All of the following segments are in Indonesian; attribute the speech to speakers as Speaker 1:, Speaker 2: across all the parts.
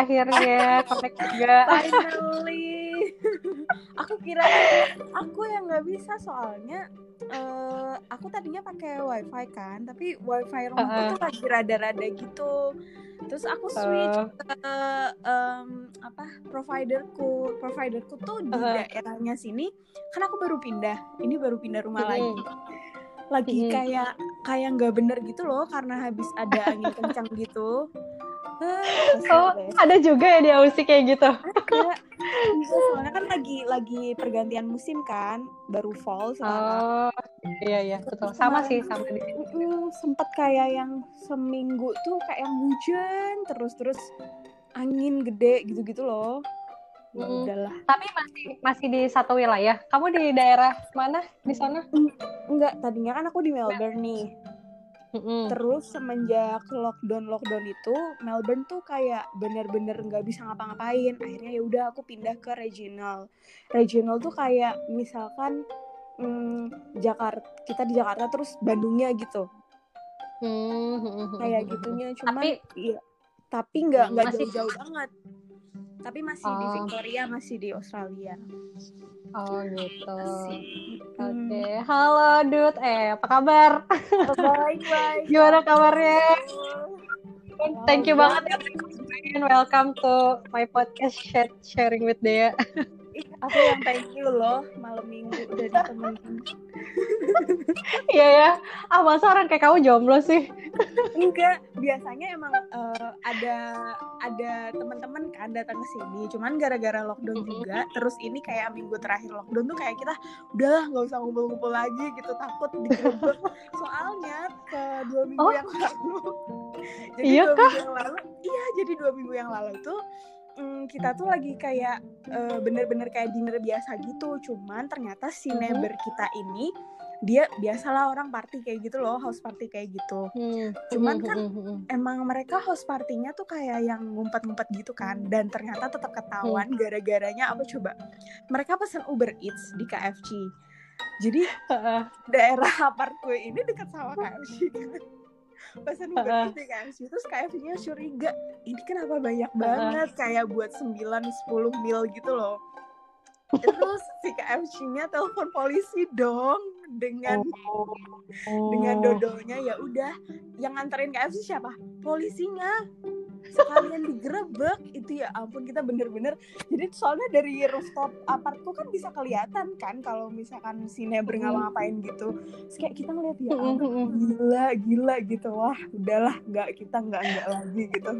Speaker 1: akhirnya connect juga.
Speaker 2: Finally. aku kira aku yang nggak bisa soalnya uh, aku tadinya pakai wifi kan, tapi wifi rumahku
Speaker 1: Uh-uh.
Speaker 2: tuh lagi rada-rada gitu. Terus aku switch
Speaker 1: Oh.
Speaker 2: ke em, apa providerku. Providerku tuh di daerahnya sini. Kan aku baru pindah. Ini baru pindah rumah
Speaker 1: Mm-mm.
Speaker 2: lagi. Lagi
Speaker 1: Mm-mm.
Speaker 2: kayak kayak nggak bener gitu loh karena habis ada angin kencang gitu.
Speaker 1: Oh, ada juga ya di Aussie kayak gitu.
Speaker 2: Ada. Soalnya kan lagi lagi pergantian musim kan, baru fall sekarang.
Speaker 1: Oh, iya iya betul. Sama sih sama di sini.
Speaker 2: Sempet kayak yang seminggu tuh kayak yang hujan terus terus angin gede gitu-gitu loh. Ya
Speaker 1: Mm.
Speaker 2: udahlah.
Speaker 1: Tapi masih masih di satu wilayah. Kamu di daerah mana di sana?
Speaker 2: Enggak, tadinya kan aku di Melbourne nih.
Speaker 1: Mm-mm.
Speaker 2: Terus semenjak lockdown lockdown itu Melbourne tuh kayak bener-bener nggak bisa ngapa-ngapain. Akhirnya ya udah aku pindah ke regional. Regional tuh kayak misalkan mm, Jakarta kita di Jakarta terus Bandungnya gitu.
Speaker 1: Hmm, hmm, hmm,
Speaker 2: Kayak gitunya cuman
Speaker 1: Tapi-
Speaker 2: iya. Tapi nggak nggak jauh-jauh banget. Tapi masih di
Speaker 1: Oh.
Speaker 2: Victoria, masih di Australia.
Speaker 1: Oh gitu.
Speaker 2: Hmm.
Speaker 1: Oke, halo Dut. Eh, apa kabar?
Speaker 2: Baik, baik.
Speaker 1: Gimana kabarnya? Thank you
Speaker 2: Oh,
Speaker 1: banget ya. And welcome to my podcast Share- Sharing with Dea.
Speaker 2: Aku yang thank you loh malam minggu udah ditemenin.
Speaker 1: Iya ya. Ah masa orang kayak kamu jomblo sih?
Speaker 2: Enggak, biasanya emang eh, ada ada teman-teman kan datang ke sini. Cuman gara-gara lockdown juga, terus ini kayak minggu terakhir lockdown tuh kayak kita udahlah nggak usah ngumpul-ngumpul lagi gitu takut digerebek. Soalnya ke dua minggu
Speaker 1: Oh.
Speaker 2: yang lalu. jadi
Speaker 1: Iya
Speaker 2: dua minggu yang lalu, iya jadi dua minggu yang lalu tuh mm, kita tuh lagi kayak eh, bener-bener kayak dinner biasa gitu. Cuman ternyata si neighbor kita ini dia biasalah orang party kayak gitu loh, house party kayak gitu.
Speaker 1: Hmm.
Speaker 2: Cuman
Speaker 1: hmm,
Speaker 2: kan
Speaker 1: hmm,
Speaker 2: emang mereka host partinya tuh kayak yang ngumpet-ngumpet gitu kan. Dan ternyata tetap ketahuan gara-garanya apa coba mereka pesen Uber Eats di KFC jadi daerah apart gue ini dekat sama KFC kan pesen Uber. Eats di KFC terus KFC-nya curiga ini kenapa banyak banget? Kayak buat 9-10 mil gitu loh. Terus si KFC-nya telepon polisi dong dengan
Speaker 1: Oh.
Speaker 2: dengan dodolnya ya udah yang nganterin KFC siapa? Polisinya sekalian digerebek itu ya ampun kita bener-bener jadi soalnya dari rooftop apartku kan bisa kelihatan kan kalau misalkan si neighbor ngapa-ngapain gitu Terus kayak kita ngeliat ya ampun gila gila gitu wah udahlah nggak kita nggak nggak lagi gitu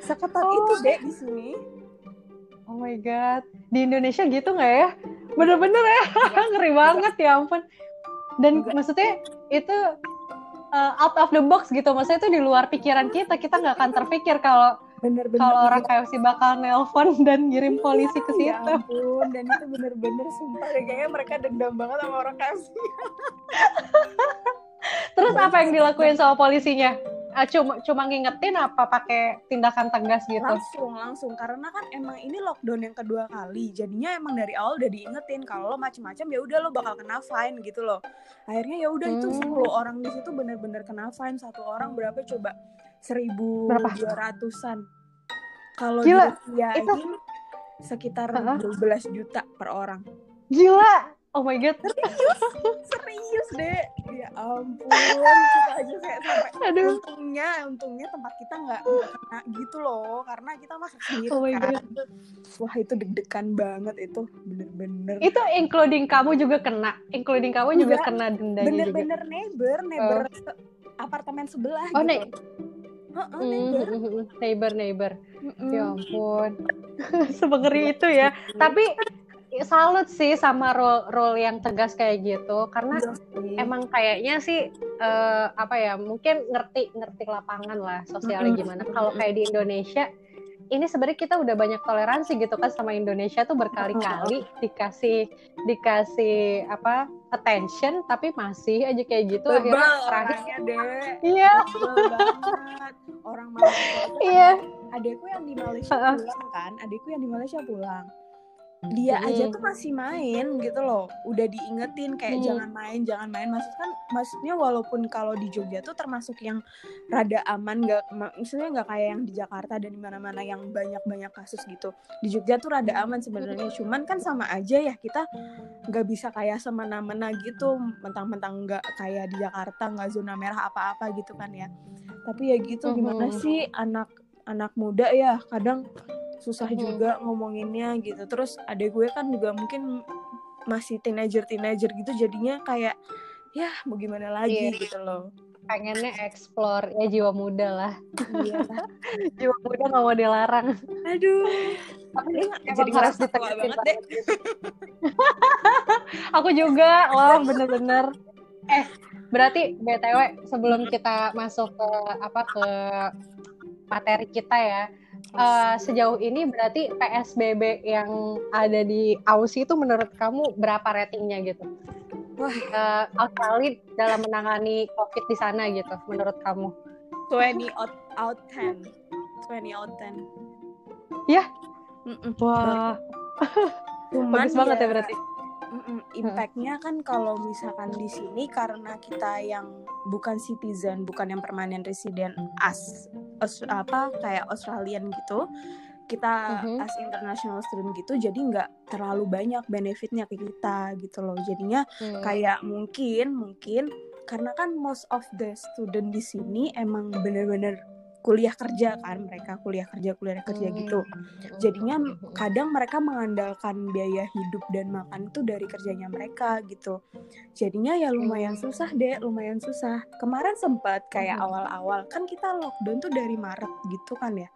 Speaker 2: seketat
Speaker 1: Oh.
Speaker 2: itu deh di sini
Speaker 1: Oh my god, di Indonesia gitu nggak ya? Bener-bener ya, ngeri banget ya ampun. Dan maksudnya itu uh, out of the box gitu, maksudnya itu di luar pikiran kita, kita nggak akan terpikir kalau kalau orang KFC bakal nelpon dan ngirim polisi ke
Speaker 2: Ya
Speaker 1: situ.
Speaker 2: ampun, dan itu bener-bener sumpah kayaknya mereka dendam banget sama orang KFC.
Speaker 1: Terus apa yang dilakuin sama polisinya? Ah, cuma cuma ngingetin apa pakai tindakan tegas gitu?
Speaker 2: Langsung, langsung karena kan emang ini lockdown yang kedua kali. Jadinya emang dari awal udah diingetin kalau lo macem-macem ya udah lo bakal kena fine gitu loh. Akhirnya ya udah itu
Speaker 1: Hmm.
Speaker 2: 10 orang di situ bener-bener kena fine satu orang berapa coba? Seribu dua ratusan. Kalau
Speaker 1: Gila,
Speaker 2: dirupiahin sekitar
Speaker 1: Heeh.
Speaker 2: 12 juta per orang.
Speaker 1: Gila, oh my god,
Speaker 2: Serius deh. Ya ampun, kita aja kayak sampai
Speaker 1: aduh,
Speaker 2: untungnya untungnya tempat kita nggak kena gitu loh karena kita masak sendiri
Speaker 1: Oh my
Speaker 2: kan wah itu deg-degan banget itu bener-bener
Speaker 1: itu including kamu juga kena, including kamu juga
Speaker 2: Enggak,
Speaker 1: kena dendanya juga.
Speaker 2: bener-bener neighbor neighbor se- apartemen sebelah
Speaker 1: Oh,
Speaker 2: gitu
Speaker 1: ne- Hmm,
Speaker 2: neighbor
Speaker 1: neighbor neighbor.
Speaker 2: Mm-mm.
Speaker 1: Ya ampun. Semengeri itu ya. Tapi salut sih sama role role yang tegas kayak gitu. Karena
Speaker 2: Iya sih.
Speaker 1: emang kayaknya sih eh, apa ya mungkin ngerti ngerti lapangan lah sosialnya gimana. Kalau kayak di Indonesia ini sebenarnya kita udah banyak toleransi gitu kan sama Indonesia tuh berkali-kali dikasih dikasih apa attention tapi masih aja kayak gitu
Speaker 2: Bebel
Speaker 1: akhirnya terakhir.
Speaker 2: Deh
Speaker 1: iya.
Speaker 2: Orang Malaysia kan
Speaker 1: iya.
Speaker 2: adekku yang di Malaysia pulang kan adekku yang di Malaysia pulang dia
Speaker 1: Hmm.
Speaker 2: aja tuh masih main gitu loh udah diingetin kayak
Speaker 1: Hmm.
Speaker 2: jangan main jangan main maksud kan maksudnya walaupun kalau di Jogja tuh termasuk yang rada aman nggak ma- maksudnya nggak kayak yang di Jakarta dan di mana-mana yang banyak-banyak kasus gitu di Jogja tuh rada aman sebenarnya cuman kan sama aja ya kita nggak bisa kayak semena-mena gitu mentang-mentang nggak kayak di Jakarta nggak zona merah apa-apa gitu kan ya tapi ya gitu gimana
Speaker 1: Mhm.
Speaker 2: sih anak anak muda ya kadang susah
Speaker 1: Mhm.
Speaker 2: juga ngomonginnya gitu. Terus adek gue kan juga mungkin masih teenager teenager gitu jadinya kayak ya mau gimana lagi?
Speaker 1: Iya.
Speaker 2: gitu loh.
Speaker 1: Pengennya explore ya jiwa muda lah.
Speaker 2: Iya.
Speaker 1: Jiwa muda nggak mau dilarang.
Speaker 2: Aduh.
Speaker 1: Tapi
Speaker 2: jadi
Speaker 1: harus
Speaker 2: banget deh.
Speaker 1: aku juga loh bener-bener. Eh berarti btw sebelum kita masuk ke apa ke materi kita ya eh, sejauh ini berarti psbb yang ada di Aussie itu menurut kamu berapa ratingnya gitu?
Speaker 2: Wah.
Speaker 1: Eh, Australia dalam menangani covid di sana gitu menurut kamu?
Speaker 2: 20 out, out 10 20 out 10
Speaker 1: Ya?
Speaker 2: Mm-mm.
Speaker 1: wah.
Speaker 2: Cuman
Speaker 1: bagus banget ya berarti.
Speaker 2: Mm-mm, Impactnya kan kalau misalkan di sini karena kita yang bukan citizen, bukan yang permanen resident as, aus- apa kayak Australian gitu, kita
Speaker 1: Mhm.
Speaker 2: as international student gitu, jadi nggak terlalu banyak benefitnya ke kita gitu loh. Jadinya
Speaker 1: Hmm.
Speaker 2: kayak mungkin mungkin karena kan most of the student di sini emang bener-bener kuliah kerja kan mereka kuliah kerja kuliah kerja
Speaker 1: Hmm.
Speaker 2: gitu jadinya kadang mereka mengandalkan biaya hidup dan makan itu dari kerjanya mereka gitu jadinya ya lumayan
Speaker 1: Hmm.
Speaker 2: susah deh lumayan susah kemarin sempat kayak
Speaker 1: Hmm.
Speaker 2: awal-awal kan kita lockdown tuh dari Maret gitu kan ya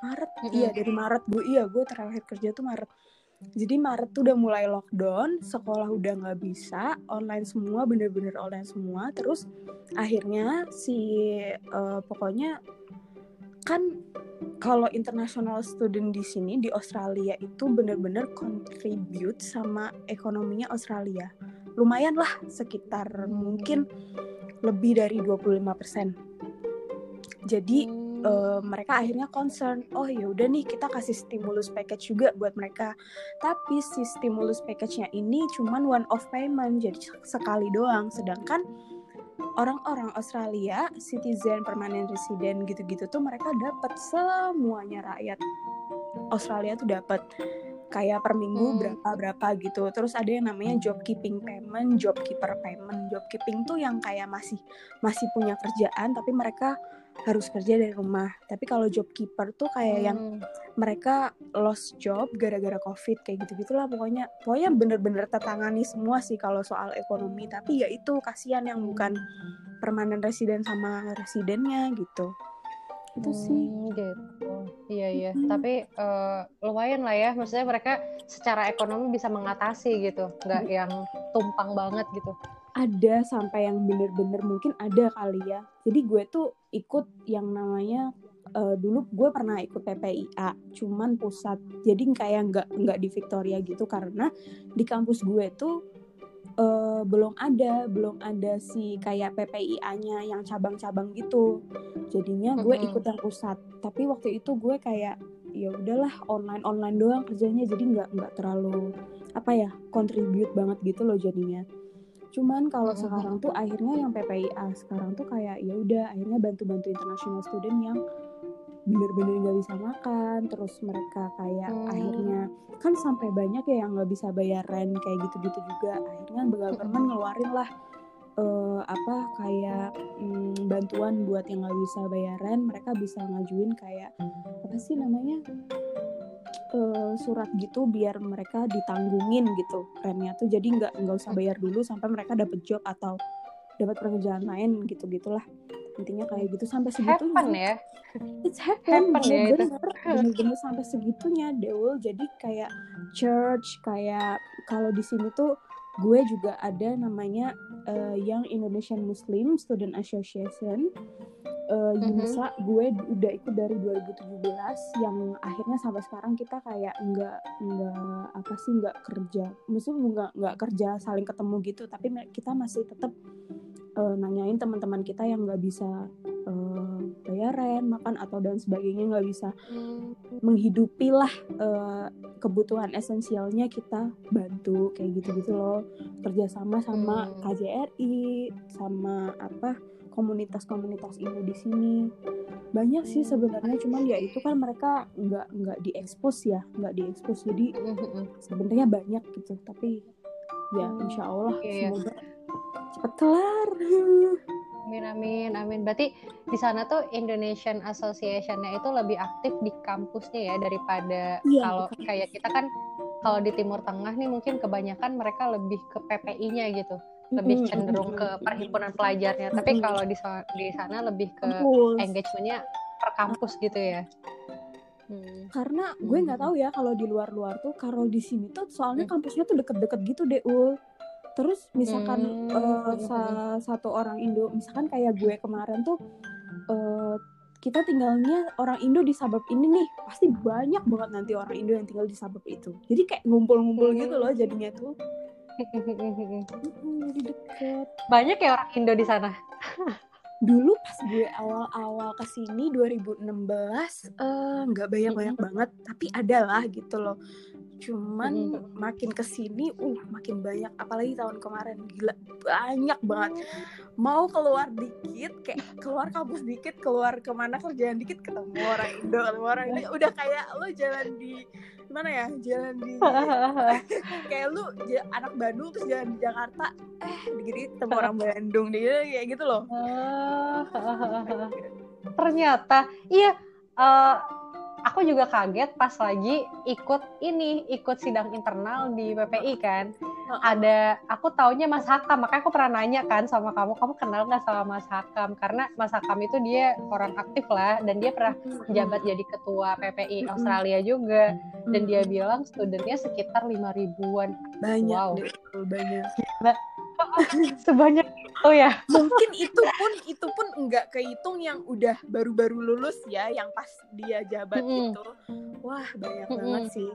Speaker 2: Maret
Speaker 1: Hmm.
Speaker 2: iya dari Maret gue iya gue terakhir kerja tuh Maret jadi Maret tuh udah mulai lockdown sekolah udah nggak bisa online semua bener-bener online semua terus akhirnya si eh, pokoknya kan kalau international student di sini di Australia itu bener-bener contribute sama ekonominya Australia. Lumayan lah sekitar mungkin lebih dari 25%. Jadi Eh, mereka akhirnya concern, oh ya udah nih kita kasih stimulus package juga buat mereka. Tapi si stimulus package-nya ini cuman one off payment, jadi sekali doang. Sedangkan orang-orang Australia, citizen, permanent resident gitu-gitu tuh mereka dapat semuanya rakyat Australia tuh dapat kayak per minggu
Speaker 1: Hmm.
Speaker 2: berapa berapa gitu. Terus ada yang namanya job keeping payment, job keeper payment. Job keeping tuh yang kayak masih masih punya kerjaan tapi mereka harus kerja dari rumah. Tapi kalau job keeper tuh kayak yang
Speaker 1: Hmm.
Speaker 2: mereka lost job gara-gara covid kayak gitu gitulah pokoknya pokoknya bener-bener tertangani semua sih kalau soal ekonomi tapi ya itu kasihan yang bukan permanen residen sama residennya gitu itu sih
Speaker 1: Hmm, gitu. Iya iya.
Speaker 2: Mm-mm.
Speaker 1: Tapi eh, lumayan lah ya. Maksudnya mereka secara ekonomi bisa mengatasi gitu, nggak yang tumpang banget gitu.
Speaker 2: Ada sampai yang bener-bener mungkin ada kali ya. Jadi gue tuh ikut yang namanya eh, dulu gue pernah ikut PPIA cuman pusat. Jadi kayak nggak nggak di Victoria gitu karena di kampus gue tuh eh, belum ada belum ada si kayak PPIA-nya yang cabang-cabang gitu. Jadinya gue
Speaker 1: Mm-mm.
Speaker 2: ikut yang pusat. Tapi waktu itu gue kayak ya udahlah online online doang kerjanya. Jadi nggak nggak terlalu apa ya contribute banget gitu loh jadinya cuman kalau
Speaker 1: Mm-mm.
Speaker 2: sekarang tuh akhirnya yang PPIA sekarang tuh kayak ya udah akhirnya bantu-bantu international student yang bener-bener nggak bisa makan terus mereka kayak
Speaker 1: Hmm.
Speaker 2: akhirnya kan sampai banyak ya yang nggak bisa bayar rent kayak gitu-gitu juga akhirnya government ngeluarin lah eh, apa kayak mm, bantuan buat yang nggak bisa bayar rent mereka bisa ngajuin kayak apa sih namanya eh, surat gitu biar mereka ditanggungin gitu. Rentnya tuh jadi nggak nggak usah bayar dulu sampai mereka dapet job atau dapat pekerjaan lain gitu gitulah. Intinya kayak gitu. Sampai segitunya.
Speaker 1: Happen ya.
Speaker 2: It's happen,
Speaker 1: Happen ya
Speaker 2: bener, bener-bener sampai segitunya Deul. Jadi kayak church, kayak kalau di sini tuh gue juga ada namanya eh, Young Indonesian Muslim Student Association.
Speaker 1: Mhm.
Speaker 2: YUMSA gue udah ikut dari 2017 yang akhirnya sampai sekarang kita kayak nggak nggak apa sih nggak kerja, maksudnya nggak nggak kerja saling ketemu gitu, tapi kita masih tetap eh, nanyain teman-teman kita yang nggak bisa uh, bayar rent makan atau dan sebagainya nggak bisa hmm. menghidupi lah uh, kebutuhan esensialnya kita bantu kayak gitu gitu loh. Kerjasama sama hmm. KJRI sama apa komunitas-komunitas ini di sini. Banyak sih sebenarnya cuman ya itu kan mereka nggak nggak diekspos ya nggak diekspos. Jadi sebenarnya banyak gitu tapi ya insya Allah yeah. semoga cepat kelar
Speaker 1: Amin amin amin. Berarti di sana tuh Indonesian Association-nya itu lebih aktif di kampusnya ya daripada yeah. kalau kayak kita kan kalau di Timur Tengah nih mungkin kebanyakan mereka lebih ke PPI-nya gitu lebih cenderung ke perhimpunan pelajarnya. Tapi kalau di di sana lebih ke engagementnya per kampus gitu ya.
Speaker 2: Hmm. Karena gue nggak tahu ya kalau di luar-luar tuh, kalau di sini tuh soalnya hmm. kampusnya tuh deket-deket gitu deh, ul. Terus misalkan hmm. uh, sa satu orang Indo, misalkan kayak gue kemarin tuh, uh, kita tinggalnya orang Indo di suburb ini nih, pasti banyak banget nanti orang Indo yang tinggal di suburb itu. Jadi kayak ngumpul-ngumpul hmm. gitu loh jadinya tuh
Speaker 1: jadi deket. Banyak ya orang Indo di sana.
Speaker 2: Dulu pas gue awal-awal ke sini 2016 eh, nggak uh, banyak-banyak banget, tapi ada lah gitu loh cuman hmm. makin ke sini uh makin banyak. Apalagi tahun kemarin gila banyak banget. Mau keluar dikit kayak keluar kampus dikit keluar ke mana kerjaan dikit ketemu orang Indo ketemu orang ini. Udah kayak lo jalan di mana ya jalan di kayak lu anak Bandung terus jalan di Jakarta eh begini ketemu orang Bandung dia kayak gitu loh.
Speaker 1: Ternyata iya uh, aku juga kaget pas lagi ikut ini ikut sidang internal di PPI kan. Ada aku taunya Mas Hakam makanya aku pernah nanya kan sama kamu kamu kenal nggak sama Mas Hakam? Karena Mas Hakam itu dia orang aktif lah dan dia pernah menjabat jadi ketua PPI Australia juga. Dan dia bilang studentnya sekitar lima ribuan.
Speaker 2: Banyak wow. deh, banyak
Speaker 1: sebanyak itu ya.
Speaker 2: Mungkin itu pun itu pun nggak kehitung yang udah baru-baru lulus ya yang pas dia jabat mm -hmm. itu. Wah banyak mm -hmm. banget sih.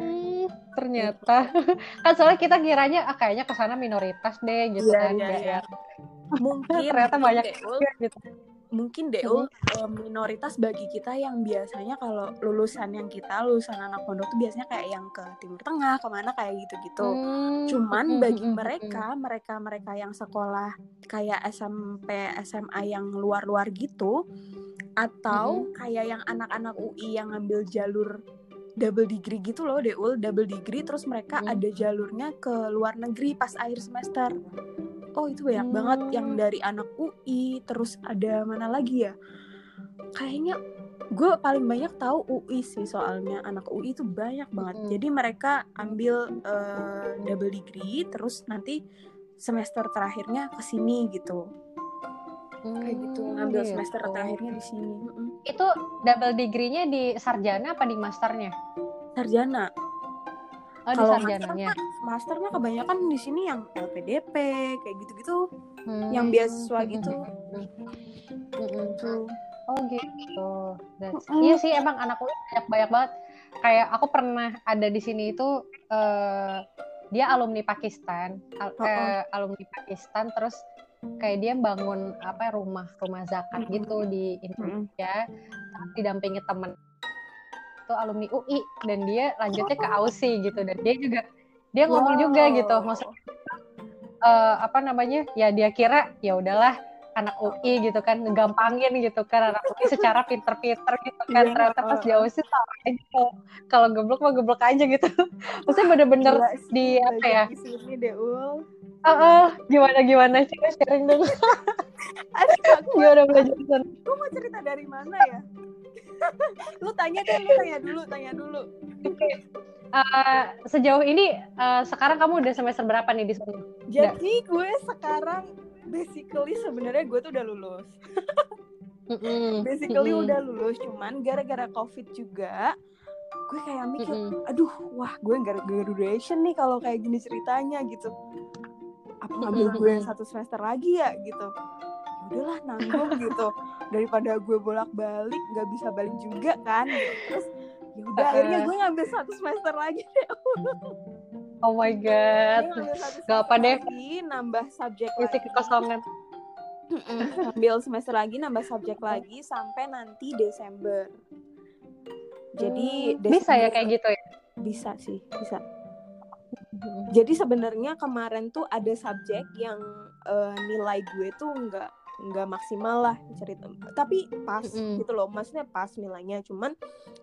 Speaker 1: Hmm, ternyata. Kan soalnya kita kiranya ah, kayaknya ke sana minoritas deh gitu yeah, kan yeah, yeah. ya
Speaker 2: mungkin ternyata banyak gitu mungkin deh uh, minoritas bagi kita yang biasanya kalau lulusan yang kita lulusan anak pondok tuh biasanya kayak yang ke timur tengah ke mana kayak gitu-gitu hmm. cuman hmm, bagi hmm, mereka mereka mereka yang sekolah kayak SMP SMA yang luar-luar gitu atau hmm. kayak yang anak-anak UI yang ngambil jalur double degree gitu loh Deul double degree terus mereka hmm. ada jalurnya ke luar negeri pas akhir semester oh itu banyak hmm. banget yang hmm. dari anak UI terus ada mana lagi ya kayaknya gue paling banyak tahu UI sih soalnya anak UI itu banyak banget hmm. jadi mereka ambil uh, double degree terus nanti semester terakhirnya ke sini gitu hmm, kayak gitu ngambil gitu. semester terakhirnya di sini
Speaker 1: itu double degree-nya di sarjana apa di masternya
Speaker 2: sarjana
Speaker 1: Oh, Kalau master,
Speaker 2: master mah kebanyakan di sini yang LPDP kayak gitu-gitu, hmm. yang beasiswa gitu.
Speaker 1: Hmm. Oh gitu. That's... Iya sih emang anak UI banyak banyak banget. Kayak aku pernah ada di sini itu uh, dia alumni Pakistan, al uh uh, alumni Pakistan terus kayak dia bangun apa rumah rumah zakat gitu di Indonesia, didampingi temen itu alumni UI dan dia lanjutnya ke AUSI gitu. Dan dia juga dia ngomong wow. juga gitu. Maksudnya uh, apa namanya ya dia kira ya udahlah anak UI gitu kan ngegampangin gitu kan anak UI secara pinter-pinter gitu kan. Yeah. ternyata pas jauh sih sama gitu. Kalau geblok mah geblok aja gitu. Maksudnya bener-bener di apa ya?
Speaker 2: sini deh ul.
Speaker 1: Uh, uh, gimana gimana coba sharing dong
Speaker 2: Aduh, gimana belajar Gue mau cerita dari mana ya? lu tanya deh, lu tanya dulu, tanya dulu.
Speaker 1: Uh, sejauh ini uh, sekarang kamu udah semester berapa nih di sini?
Speaker 2: Jadi udah. gue sekarang basically sebenarnya gue tuh udah lulus. basically udah lulus, cuman gara-gara covid juga gue kayak mikir, aduh, wah gue nggak graduation nih kalau kayak gini ceritanya gitu. Apa ngambil gue satu semester lagi ya gitu? Udahlah nanggung gitu. Daripada gue bolak-balik nggak bisa balik juga kan. Terus ya udah uh, akhirnya gue ngambil satu semester lagi deh.
Speaker 1: Oh my god. Gak apa deh
Speaker 2: lagi, nambah subjek
Speaker 1: isi kekosongan.
Speaker 2: Ngambil semester lagi nambah subjek lagi sampai nanti Desember. Jadi
Speaker 1: Hmm, bisa ya kayak gitu ya?
Speaker 2: Bisa sih bisa. Jadi sebenarnya kemarin tuh ada subjek yang eh, nilai gue tuh nggak nggak maksimal lah cerita tapi pas
Speaker 1: Mm-mm.
Speaker 2: gitu loh maksudnya pas nilainya cuman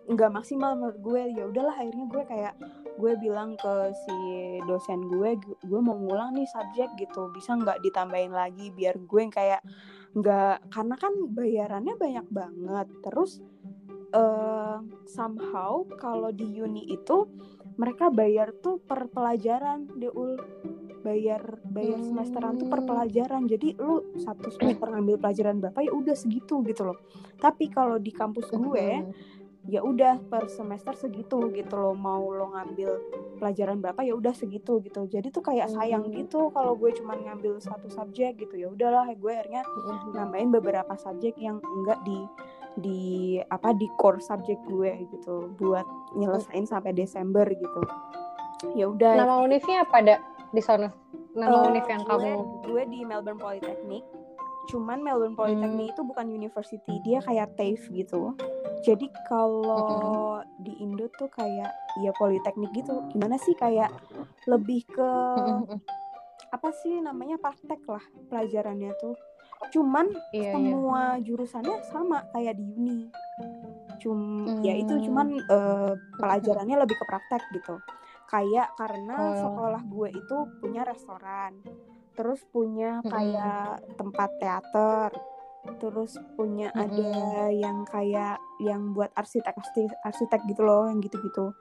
Speaker 2: nggak maksimal menurut gue. Ya udahlah akhirnya gue kayak gue bilang ke si dosen gue gu- gue mau ngulang nih subjek gitu. Bisa nggak ditambahin lagi biar gue yang kayak nggak karena kan bayarannya banyak banget. Terus eh somehow kalau di uni itu mereka bayar tuh per pelajaran Deul bayar bayar
Speaker 1: Hmm.
Speaker 2: semesteran tuh per pelajaran. Jadi lu satu semester ngambil pelajaran berapa ya udah segitu gitu loh. Tapi kalau di kampus gue ya udah per semester segitu gitu loh. Mau lo ngambil pelajaran berapa ya udah segitu gitu. Jadi tuh kayak sayang
Speaker 1: Hmm.
Speaker 2: gitu kalau gue cuma ngambil satu subjek gitu. Ya udahlah gue akhirnya nambahin beberapa subjek yang enggak di di apa di core subjek gue gitu. Buat nyelesain sampai Desember gitu. Ya udah.
Speaker 1: Nama univnya apa ada di sana. Nama
Speaker 2: Eh,
Speaker 1: univ yang
Speaker 2: gue,
Speaker 1: kamu
Speaker 2: gue di Melbourne Polytechnic. Cuman Melbourne Polytechnic itu bukan university dia kayak TAFE gitu. Jadi kalau di Indo tuh kayak ya Politeknik gitu. Gimana sih kayak lebih ke apa sih namanya praktek lah pelajarannya tuh. Cuman
Speaker 1: iya iya.
Speaker 2: semua jurusannya sama kayak di uni. Cum ya itu
Speaker 1: Hmm.
Speaker 2: cuman eh, pelajarannya lebih ke praktek gitu kayak karena
Speaker 1: Oh.
Speaker 2: sekolah gue itu punya restoran terus punya kayak tempat teater terus punya
Speaker 1: Mm-mm.
Speaker 2: ada yang kayak yang buat arsitek arsitek gitu loh yang gitu-gitu.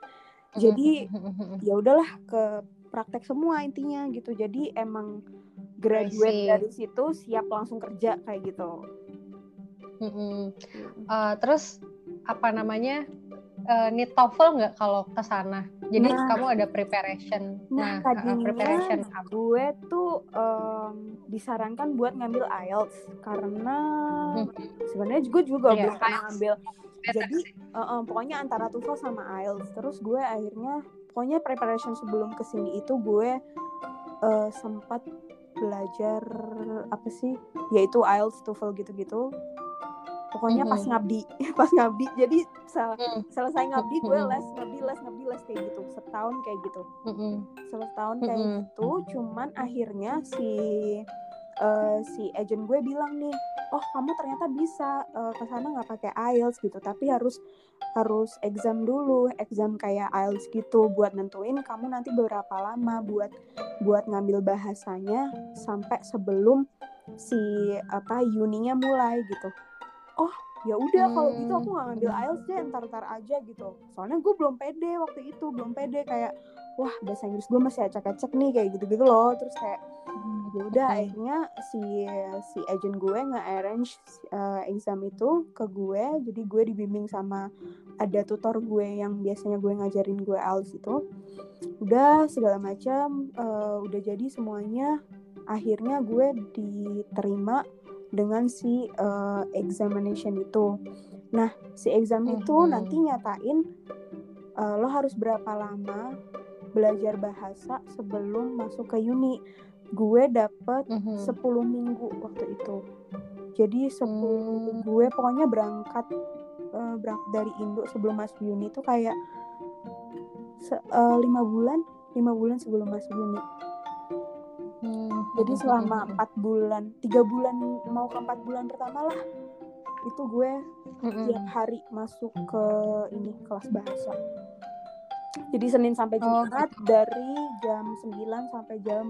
Speaker 2: Jadi ya udahlah ke praktek semua intinya gitu. Jadi emang graduate dari situ siap langsung kerja kayak gitu.
Speaker 1: Mm-mm. Eh, terus apa namanya eh, need TOEFL nggak kalau ke sana? Jadi
Speaker 2: Nah.
Speaker 1: kamu ada preparation.
Speaker 2: Nah,
Speaker 1: eh,
Speaker 2: tadinya
Speaker 1: preparation apa?
Speaker 2: gue tuh em, disarankan buat ngambil IELTS karena
Speaker 1: Hmm.
Speaker 2: sebenarnya gue juga
Speaker 1: Iya,
Speaker 2: belum pernah
Speaker 1: IELTS.
Speaker 2: ngambil. Jadi eh, em, pokoknya antara TOEFL sama IELTS. Terus gue akhirnya pokoknya preparation sebelum ke sini itu gue eh, sempat belajar apa sih? Yaitu IELTS, TOEFL gitu-gitu. Pokoknya pas
Speaker 1: Mhm.
Speaker 2: ngabdi, pas ngabdi. Jadi se-
Speaker 1: Hmm.
Speaker 2: selesai ngabdi gue les, ngabdi les, ngabdi les kayak gitu. Setahun kayak gitu
Speaker 1: Mm-mm.
Speaker 2: selama tahun kayak
Speaker 1: Mm-mm.
Speaker 2: gitu cuman akhirnya si eh, si agent gue bilang nih oh kamu ternyata bisa eh, ke sana nggak pakai IELTS gitu tapi harus harus exam dulu exam kayak IELTS gitu buat nentuin kamu nanti berapa lama buat buat ngambil bahasanya sampai sebelum si apa uninya mulai gitu oh ya udah kalau gitu aku nggak ngambil IELTS deh ntar-ntar aja gitu. Soalnya gue belum pede waktu itu belum pede kayak wah bahasa Inggris gue masih acak-acak nih kayak gitu-gitu loh. Terus kayak ya udah
Speaker 1: Hmm.
Speaker 2: akhirnya si si agent gue nge-arrange uh, exam itu ke gue. Jadi gue dibimbing sama ada tutor gue yang biasanya gue ngajarin gue IELTS itu. Udah segala macam uh, udah jadi semuanya. Akhirnya gue diterima dengan si uh, examination itu nah si exam itu
Speaker 1: Mhm.
Speaker 2: nanti nyatain uh, lo harus berapa lama belajar bahasa sebelum masuk ke uni gue dapet
Speaker 1: Mhm.
Speaker 2: 10 minggu waktu itu jadi 10
Speaker 1: Hmm.
Speaker 2: gue pokoknya berangkat eh, berangkat dari Indo sebelum masuk uni itu kayak se- lima bulan lima bulan sebelum masuk uni
Speaker 1: Hmm.
Speaker 2: Jadi selama empat bulan tiga bulan mau ke empat bulan pertama lah itu gue tiap hari masuk ke ini kelas bahasa. Jadi Senin sampai
Speaker 1: Oh,
Speaker 2: Jumat dari jam 9 sampai jam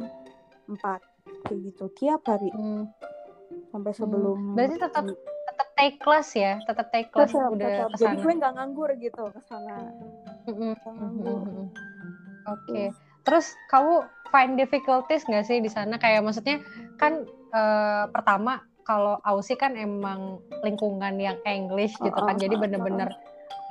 Speaker 2: 4 kayak gitu tiap hari.
Speaker 1: Hmm.
Speaker 2: sampai sebelum
Speaker 1: Berarti tetap tetap take class ya, tetap take class
Speaker 2: Tetap,
Speaker 1: udah
Speaker 2: tetap. jadi gue nggak nganggur gitu ke sana.
Speaker 1: Mm-mm.
Speaker 2: nggak nganggur.
Speaker 1: Mhm. Oke. Terus kamu find difficulties nggak sih di sana? Kayak maksudnya kan eh, pertama kalau Aussie kan emang lingkungan yang English gitu kan, jadi bener-bener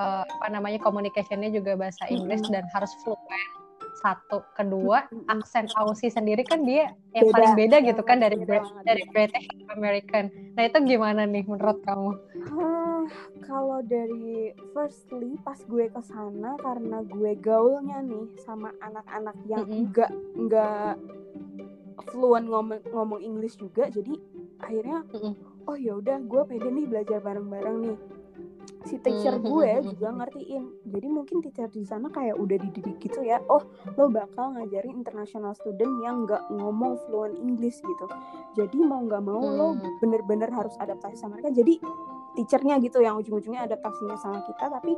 Speaker 1: eh, apa namanya communicationnya juga bahasa Inggris dan harus fluent. Satu, kedua aksen Aussie sendiri kan dia yang
Speaker 2: Beda,
Speaker 1: paling beda gitu kan dari
Speaker 2: beda
Speaker 1: dari. British American. Nah itu gimana nih menurut kamu?
Speaker 2: Hah, kalau dari firstly pas gue ke sana karena gue gaulnya nih sama anak-anak yang
Speaker 1: Mm-mm.
Speaker 2: enggak enggak fluent ngomong ngomong English juga jadi akhirnya
Speaker 1: Mm-mm.
Speaker 2: oh ya udah gue pede nih belajar bareng-bareng nih si teacher
Speaker 1: Mhm,
Speaker 2: gue
Speaker 1: mhm,
Speaker 2: juga ngertiin. Jadi mungkin teacher di sana kayak udah dididik gitu ya oh lo bakal ngajarin international student yang nggak ngomong fluent English gitu. Jadi mau nggak mau lo
Speaker 1: Hmm.
Speaker 2: bener-bener harus adaptasi sama mereka. Jadi teachernya gitu yang ujung-ujungnya adaptasinya sama kita tapi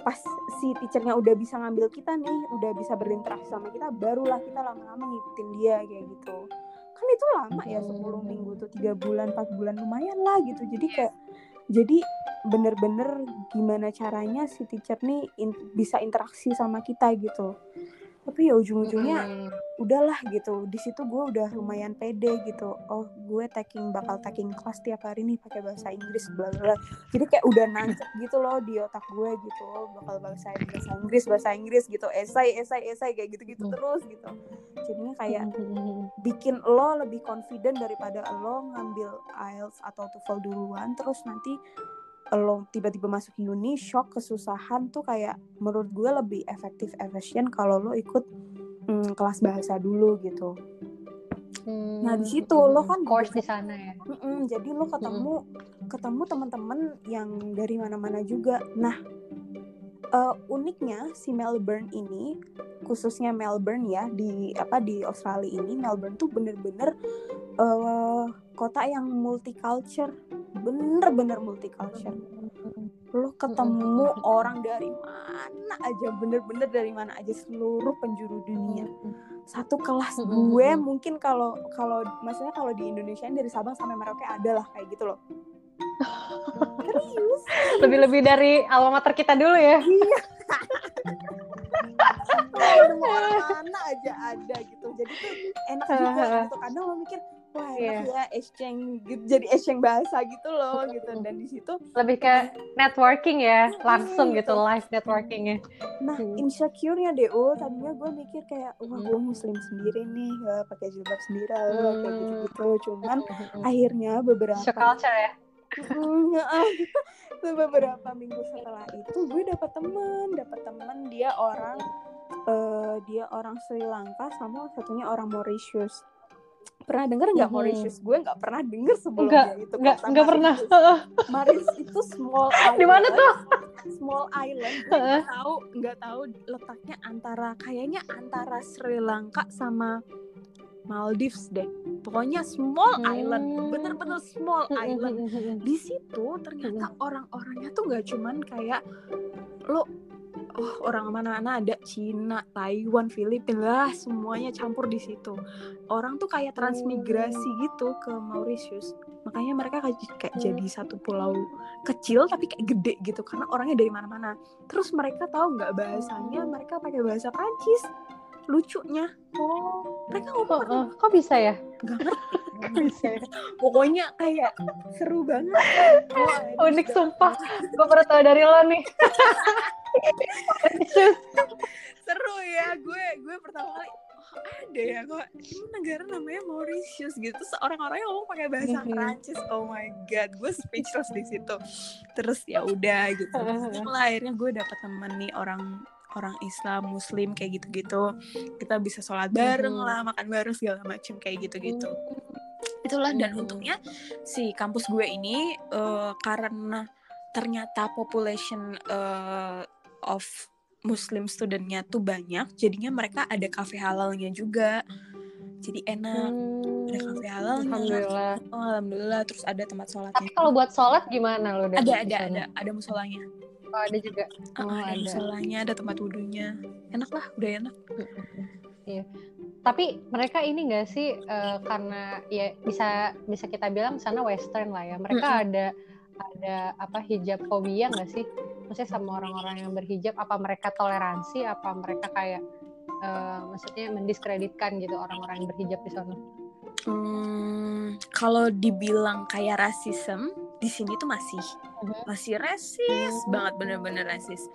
Speaker 2: pas si teachernya udah bisa ngambil kita nih udah bisa berinteraksi sama kita barulah kita lama-lama ngikutin dia kayak gitu. Kan itu lama ya 10 minggu tuh tiga bulan 4 bulan lumayan lah gitu. Jadi kayak jadi bener-bener gimana caranya si teacher nih in- bisa interaksi sama kita gitu tapi ya ujung-ujungnya
Speaker 1: Mm.
Speaker 2: udahlah gitu. Di situ gue udah lumayan pede gitu. Oh gue taking bakal taking kelas tiap hari nih pakai bahasa Inggris bla bla jadi kayak udah nancep gitu loh di otak gue gitu. Oh, bakal bahasa bahasa Inggris bahasa Inggris gitu. Esai esai esai kayak gitu gitu
Speaker 1: Hmm.
Speaker 2: terus gitu. Jadinya kayak
Speaker 1: Mm.
Speaker 2: bikin lo lebih confident daripada lo ngambil IELTS atau TOEFL duluan. Terus nanti lo tiba-tiba masuk uni shock kesusahan tuh kayak menurut gue lebih efektif efisien kalau lo ikut mm, kelas bahasa dulu gitu Nah, di situ lo kan
Speaker 1: course di sana ya.
Speaker 2: Mm-mm, jadi lo ketemu ketemu teman-teman yang dari mana-mana juga. Nah, eh, uniknya si Melbourne ini, khususnya Melbourne ya di apa di Australia ini, Melbourne tuh bener-bener eh, kota yang multicultural, bener-bener multicultural. Lo ketemu orang dari mana aja, bener-bener dari mana aja seluruh penjuru dunia. Satu kelas gue mungkin kalau kalau maksudnya kalau di Indonesia ini dari Sabang sampai Merauke ada lah kayak gitu loh. Serius?
Speaker 1: Lebih-lebih dari alma mater kita dulu ya.
Speaker 2: iya. Orang mana aja ada gitu. Jadi tuh enak juga gitu. Kadang lo mikir wah enak ya exchange gitu jadi exchange bahasa gitu loh gitu dan di situ
Speaker 1: Lebih ke networking ya, langsung
Speaker 2: Mm,
Speaker 1: gitu
Speaker 2: gitu.
Speaker 1: live networkingnya.
Speaker 2: Nah,
Speaker 1: Hmm.
Speaker 2: insecure-nya DO tadinya gue mikir kayak wah gue muslim sendiri nih, gak pakai jilbab sendiri lah, kayak
Speaker 1: Hmm.
Speaker 2: gitu-gitu. Cuman akhirnya beberapa
Speaker 1: Shock culture ya.
Speaker 2: Heeh. Tuh beberapa minggu setelah itu gue dapat temen, dapat temen dia orang eh, dia orang Sri Lanka sama satunya orang Mauritius. Pernah denger nggak
Speaker 1: Mhm.
Speaker 2: Mauritius? Gue nggak pernah denger sebelumnya
Speaker 1: Enggak,
Speaker 2: itu.
Speaker 1: Enggak,
Speaker 2: kota
Speaker 1: enggak pernah.
Speaker 2: Mauritius. Itu small island.
Speaker 1: Di mana tuh?
Speaker 2: Small island. Nggak tahu, nggak tahu letaknya antara kayaknya antara Sri Lanka sama Maldives deh. Pokoknya small
Speaker 1: Hmm.
Speaker 2: island, bener-bener small island di situ ternyata orang-orangnya tuh nggak cuman kayak lo oh orang mana-mana ada Cina, Taiwan, Filipina lah semuanya campur di situ. Orang tuh kayak transmigrasi gitu ke Mauritius. Makanya mereka kayak, jadi satu pulau kecil tapi kayak gede gitu karena orangnya dari mana-mana. Terus mereka tahu nggak bahasanya? Mereka pakai bahasa Prancis. Lucunya
Speaker 1: Oh,
Speaker 2: mereka
Speaker 1: kok,
Speaker 2: ngomong
Speaker 1: eh, kok bisa ya?
Speaker 2: ngerti.
Speaker 1: Bisa ya?
Speaker 2: Pokoknya kayak seru banget. Ini
Speaker 1: Unik sumpah. Gue baru tau dari lo nih.
Speaker 2: seru ya gue gue pertama kali oh, ada ya kok ini negara namanya Mauritius gitu terus orang-orangnya ngomong pakai bahasa
Speaker 1: Mhm.
Speaker 2: Prancis oh my god gue speechless di situ terus ya udah gitu Mulai akhirnya gue dapet temen nih orang orang Islam Muslim kayak gitu-gitu kita bisa sholat bareng
Speaker 1: Mhm.
Speaker 2: lah makan bareng segala macem kayak gitu-gitu itulah dan
Speaker 1: Mhm.
Speaker 2: untungnya si kampus gue ini eh, karena ternyata population eh, of Muslim studentnya tuh banyak jadinya mereka ada kafe halalnya juga jadi enak ada kafe halalnya
Speaker 1: Hmm, Alhamdulillah.
Speaker 2: oh, alhamdulillah terus ada tempat
Speaker 1: Tapi
Speaker 2: sholatnya
Speaker 1: kalau buat sholat gimana lo?
Speaker 2: ada ada ada ada musolanya
Speaker 1: Oh, ada juga.
Speaker 2: Ah,
Speaker 1: Oh,
Speaker 2: ada
Speaker 1: ada.
Speaker 2: musolanya ada tempat wudhunya enak lah udah enak
Speaker 1: Iya. Tapi mereka ini enggak sih eh, karena ya bisa bisa kita bilang sana western lah ya. Mereka
Speaker 2: Mm-mm.
Speaker 1: ada ada apa hijab fobia nggak sih? Maksudnya sama orang-orang yang berhijab apa mereka toleransi apa mereka kayak eh, maksudnya mendiskreditkan gitu orang-orang yang berhijab di sana?
Speaker 2: Hmm, kalau dibilang kayak rasisme di sini tuh masih
Speaker 1: Mhm.
Speaker 2: masih rasis banget bener-bener rasis.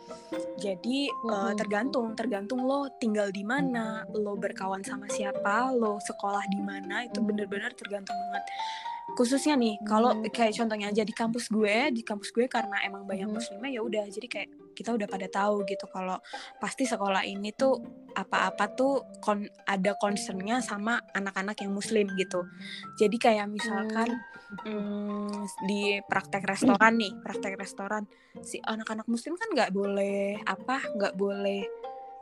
Speaker 2: Jadi
Speaker 1: Mhm.
Speaker 2: tergantung tergantung lo tinggal di mana, lo berkawan sama siapa, lo sekolah di mana itu
Speaker 1: Mhm.
Speaker 2: bener-bener tergantung banget. Khususnya nih kalau kayak contohnya aja di kampus gue, di kampus gue karena emang banyak
Speaker 1: Mhm.
Speaker 2: muslimnya ya udah jadi kayak kita udah pada tahu gitu kalau pasti sekolah ini tuh apa-apa tuh kon ada concernnya sama anak-anak yang muslim gitu jadi kayak misalkan hmm. Hmm, di praktek restoran nih praktek restoran si anak-anak muslim kan nggak boleh apa nggak boleh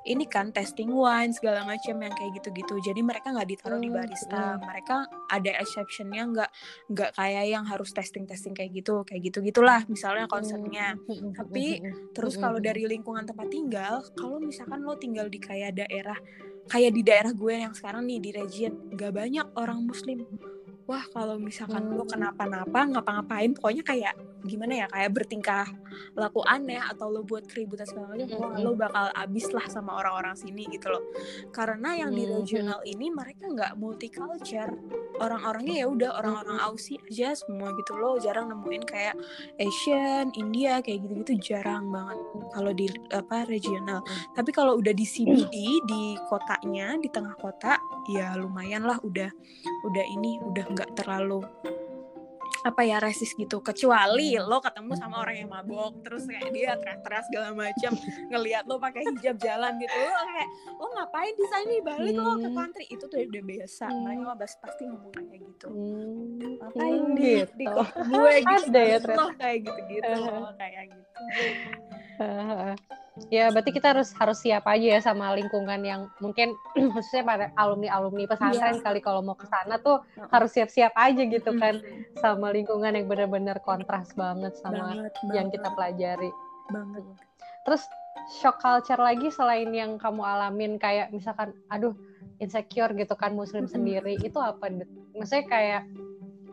Speaker 2: ini kan testing wine segala macam yang kayak gitu-gitu. Jadi mereka nggak ditaruh di hmm, barista. hmm. mereka ada exceptionnya nggak nggak kayak yang harus testing testing kayak gitu kayak gitu gitulah misalnya concernnya hmm, tapi terus kalau dari lingkungan tempat tinggal kalau misalkan lo tinggal di kayak daerah kayak di daerah gue yang sekarang nih di region nggak banyak orang muslim wah kalau misalkan lo kenapa-napa ngapa-ngapain pokoknya kayak gimana ya kayak bertingkah laku aneh atau lo buat keributan segala macam wah lo bakal abis lah sama orang-orang sini gitu loh. Karena yang di regional ini mereka nggak multicultural orang-orangnya ya udah orang-orang Aussie aja semua gitu loh. Jarang nemuin kayak Asian India kayak gitu-gitu jarang banget kalau di apa regional. Tapi kalau udah di CBD di kotanya di tengah kota ya lumayan lah udah udah ini udah nggak terlalu apa ya resis gitu kecuali lo ketemu sama orang yang mabok terus kayak dia teriak-teriak segala macam ngelihat lo pakai hijab jalan gitu lo kayak lo ngapain di sini balik hmm. lo ke hmm. country itu tuh udah biasa hmm. mereka mah pasti ngomong kayak gitu hmm. ngapain hmm, di gitu. di gue gitu
Speaker 1: ada ya
Speaker 2: lo kayak gitu gitu kayak gitu
Speaker 1: ya berarti kita harus harus siap aja ya sama lingkungan yang mungkin khususnya pada alumni alumni pesantren yeah. kali kalau mau ke sana tuh uh harus siap-siap aja gitu kan sama lingkungan yang benar-benar kontras banget sama banget, yang kita pelajari.
Speaker 2: Banget.
Speaker 1: Terus shock culture lagi selain yang kamu alamin kayak misalkan aduh insecure gitu kan muslim mm-hmm. sendiri itu apa? Maksudnya kayak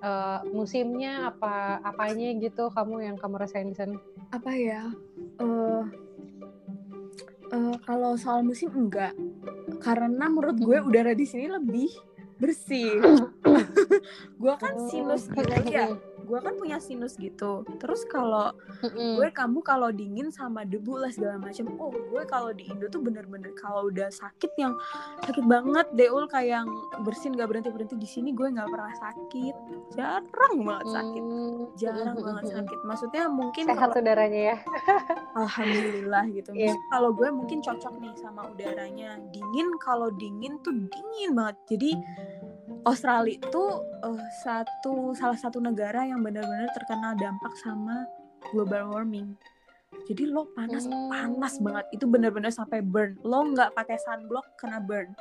Speaker 1: uh, musimnya apa apanya gitu kamu yang kamu rasain di sana?
Speaker 2: Apa ya? Uh, uh, kalau soal musim enggak. Karena menurut gue udara di sini lebih bersih. Gue kan sinus gitu ya gue kan punya sinus gitu. Terus kalau gue kamu kalau dingin sama debu lah segala macam. Oh gue kalau di Indo tuh bener-bener kalau udah sakit yang sakit banget deul kayak yang bersin gak berhenti berhenti di sini gue nggak pernah sakit. Jarang banget sakit. Mm. jarang banget sakit. Maksudnya mungkin
Speaker 1: sehat kalo... udaranya ya.
Speaker 2: Alhamdulillah gitu. Yeah. kalau gue mungkin cocok nih sama udaranya. Dingin kalau dingin tuh dingin banget. Jadi Australia itu uh, satu salah satu negara yang benar-benar terkena dampak sama global warming. Jadi lo panas hmm. panas banget itu benar-benar sampai burn. Lo nggak pakai sunblock kena burn.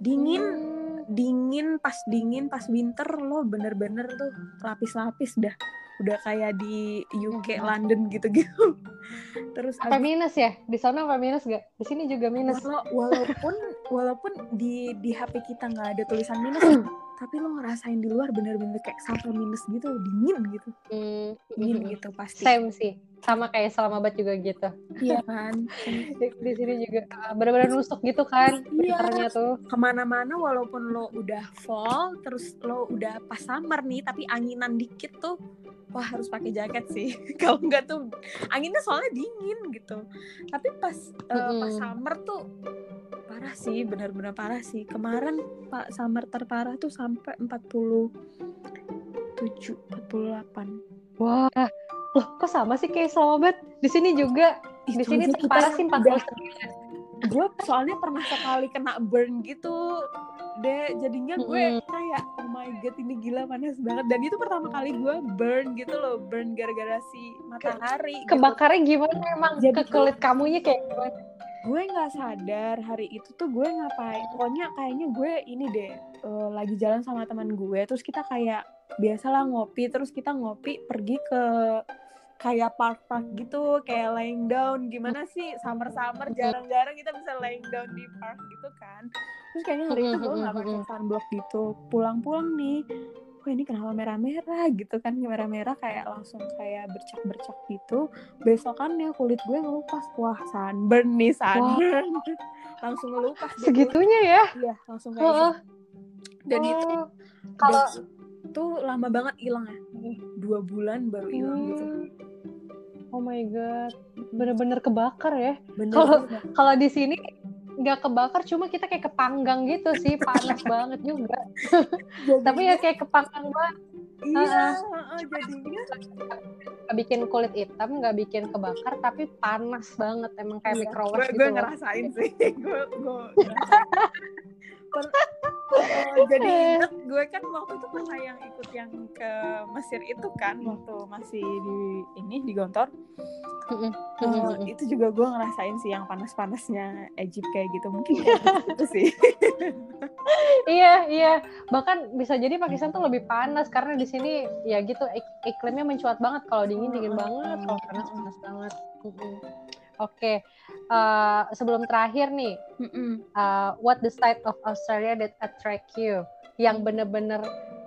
Speaker 2: Dingin hmm. dingin pas dingin pas winter lo bener-bener tuh lapis-lapis dah udah kayak di UK. London gitu-gitu.
Speaker 1: Terus apa minus ya? Di sana apa minus gak di sini juga minus.
Speaker 2: Walaupun walaupun di di HP kita nggak ada tulisan minus tapi lo ngerasain di luar bener-bener kayak sampai minus gitu dingin gitu. Hmm. dingin gitu pasti.
Speaker 1: Same sih sama kayak Islamabad juga gitu.
Speaker 2: Iya kan.
Speaker 1: Di, sini juga ah, bener-bener nusuk gitu kan iya. tuh.
Speaker 2: Ke mana-mana walaupun lo udah fall terus lo udah pas summer nih tapi anginan dikit tuh wah harus pakai jaket sih. Kalau enggak tuh anginnya soalnya dingin gitu. Tapi pas uh, pas summer tuh parah sih benar-benar parah sih. Kemarin pak summer terparah tuh sampai 47 48
Speaker 1: wah loh kok sama sih kayak Islamabad di sini juga. Di sini terparah sih 49
Speaker 2: gue soalnya pernah sekali kena burn gitu. Deh jadinya gue kayak oh my god ini gila panas banget. Dan itu pertama kali gue burn gitu loh burn gara-gara si matahari
Speaker 1: Ke, kebakarnya gitu. gimana emang? Jadi ke kulit kamunya kayak gimana?
Speaker 2: Gue nggak sadar hari itu tuh gue ngapain. Pokoknya kayaknya gue ini deh uh, lagi jalan sama teman gue terus kita kayak biasalah ngopi terus kita ngopi pergi ke kayak park-park gitu kayak laying down. Gimana sih? Summer-summer jarang-jarang kita bisa laying down di park gitu kan. Terus kayaknya hari itu gue nggak pakai sunblock gitu. Pulang-pulang nih wah ini kenapa merah-merah? gitu kan. Merah-merah kayak langsung kayak bercak-bercak gitu. Besokannya kulit gue ngelupas. Wah sunburn nih sunburn. Wow. langsung ngelupas
Speaker 1: segitunya ya?
Speaker 2: Iya langsung kayak oh. gitu. Dan oh. itu kalau tuh lama banget hilang ya. Dua bulan baru hilang gitu. hmm. gitu
Speaker 1: oh my god. Bener-bener kebakar ya. Kalau kalau di sini nggak kebakar cuma kita kayak kepanggang gitu sih. Panas banget juga. Tapi ya kayak kepanggang banget.
Speaker 2: Iya uh, jadinya
Speaker 1: nggak bikin kulit hitam nggak bikin kebakar tapi panas banget. Emang kayak
Speaker 2: iya,
Speaker 1: microwave
Speaker 2: gue,
Speaker 1: gitu
Speaker 2: gue ngerasain sih. Gue gue Eh, jadi inget gue kan waktu itu pernah yang ikut yang ke Mesir itu kan waktu masih di ini di Gontor.
Speaker 1: Mm-mm.
Speaker 2: itu juga gue ngerasain sih yang panas-panasnya Egypt kayak gitu. Mungkin kayak gitu sih.
Speaker 1: Iya iya. Bahkan bisa jadi Pakistan tuh lebih panas karena di sini ya gitu ik- iklimnya mencuat banget. Kalau dingin dingin banget kalau panas panas banget. Oke eh, sebelum terakhir nih uh, what the side of Australia that attract you? Yang bener-bener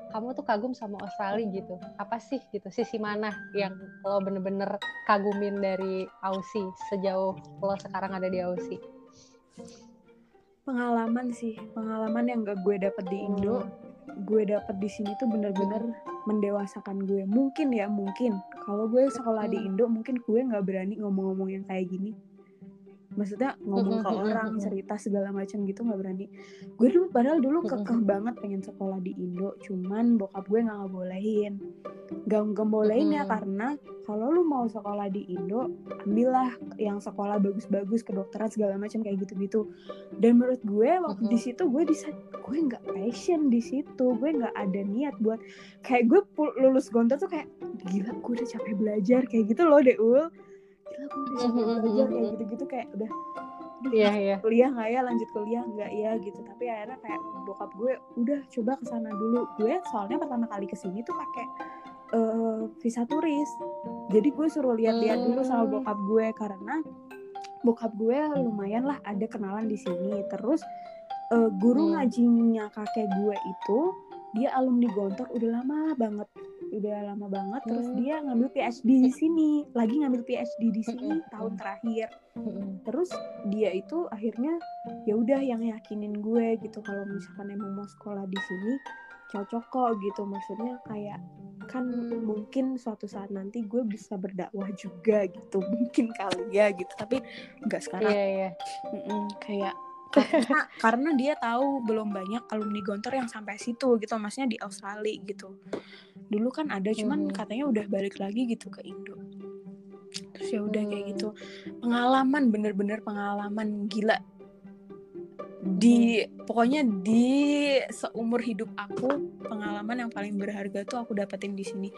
Speaker 1: kamu tuh kagum sama Australia gitu. Apa sih gitu? Sisi mana yang lo bener-bener kagumin dari Aussie sejauh lo sekarang ada di Aussie?
Speaker 2: Pengalaman sih. Pengalaman yang gak gue dapet di Indo. Gue dapet di sini tuh bener-bener mendewasakan gue. Mungkin ya mungkin. Kalau gue sekolah di
Speaker 1: Hmm.
Speaker 2: Indo mungkin gue nggak berani ngomong-ngomong yang kayak gini maksudnya ngomong ke orang cerita segala macam gitu nggak berani. Gue dulu padahal dulu kekeh banget pengen sekolah di Indo cuman bokap gue nggak ngebolehin. Nggak ngebolehin ya karena kalau lu mau sekolah di Indo ambillah yang sekolah bagus-bagus kedokteran segala macam kayak gitu-gitu. Dan menurut gue waktu di situ gue bisa gue nggak passion di situ. Gue nggak ada niat buat kayak gue lulus gontor tuh kayak gila gue udah capek belajar kayak gitu loh Deul gila gue udah capek
Speaker 1: Mm-mm,
Speaker 2: belajar kayak
Speaker 1: mm-mm.
Speaker 2: gitu-gitu kayak udah
Speaker 1: iya iya.
Speaker 2: kuliah nggak ya? Lanjut kuliah nggak ya? Gitu. Tapi akhirnya kayak bokap gue udah coba ke sana dulu. Gue soalnya pertama kali ke sini tuh pakai eh, visa turis. Jadi gue suruh lihat-lihat dulu sama
Speaker 1: Hmm.
Speaker 2: bokap gue karena bokap gue lumayan lah ada kenalan di sini. Terus eh, guru
Speaker 1: Hmm.
Speaker 2: ngajinya kakek gue itu dia alumni Gontor udah lama banget udah lama banget terus
Speaker 1: Hmm.
Speaker 2: dia ngambil PhD di sini lagi ngambil PhD di sini
Speaker 1: Hmm.
Speaker 2: tahun terakhir
Speaker 1: Mm-mm.
Speaker 2: terus dia itu akhirnya ya udah yang yakinin gue gitu kalau misalkan emang mau sekolah di sini cocok kok gitu maksudnya kayak kan
Speaker 1: Hmm.
Speaker 2: mungkin suatu saat nanti gue bisa berdakwah juga gitu mungkin kali ya gitu tapi nggak sekarang
Speaker 1: iya iya
Speaker 2: Mm-mm, kayak karena karena dia tahu belum banyak alumni Gontor yang sampai situ gitu maksudnya di Australia gitu. Dulu kan ada cuman
Speaker 1: Mhm.
Speaker 2: katanya udah balik lagi gitu ke Indo. Terus ya udah kayak
Speaker 1: Hmm.
Speaker 2: gitu. Pengalaman bener-bener pengalaman gila. Di pokoknya di seumur hidup aku pengalaman yang paling berharga tuh aku dapetin di sini.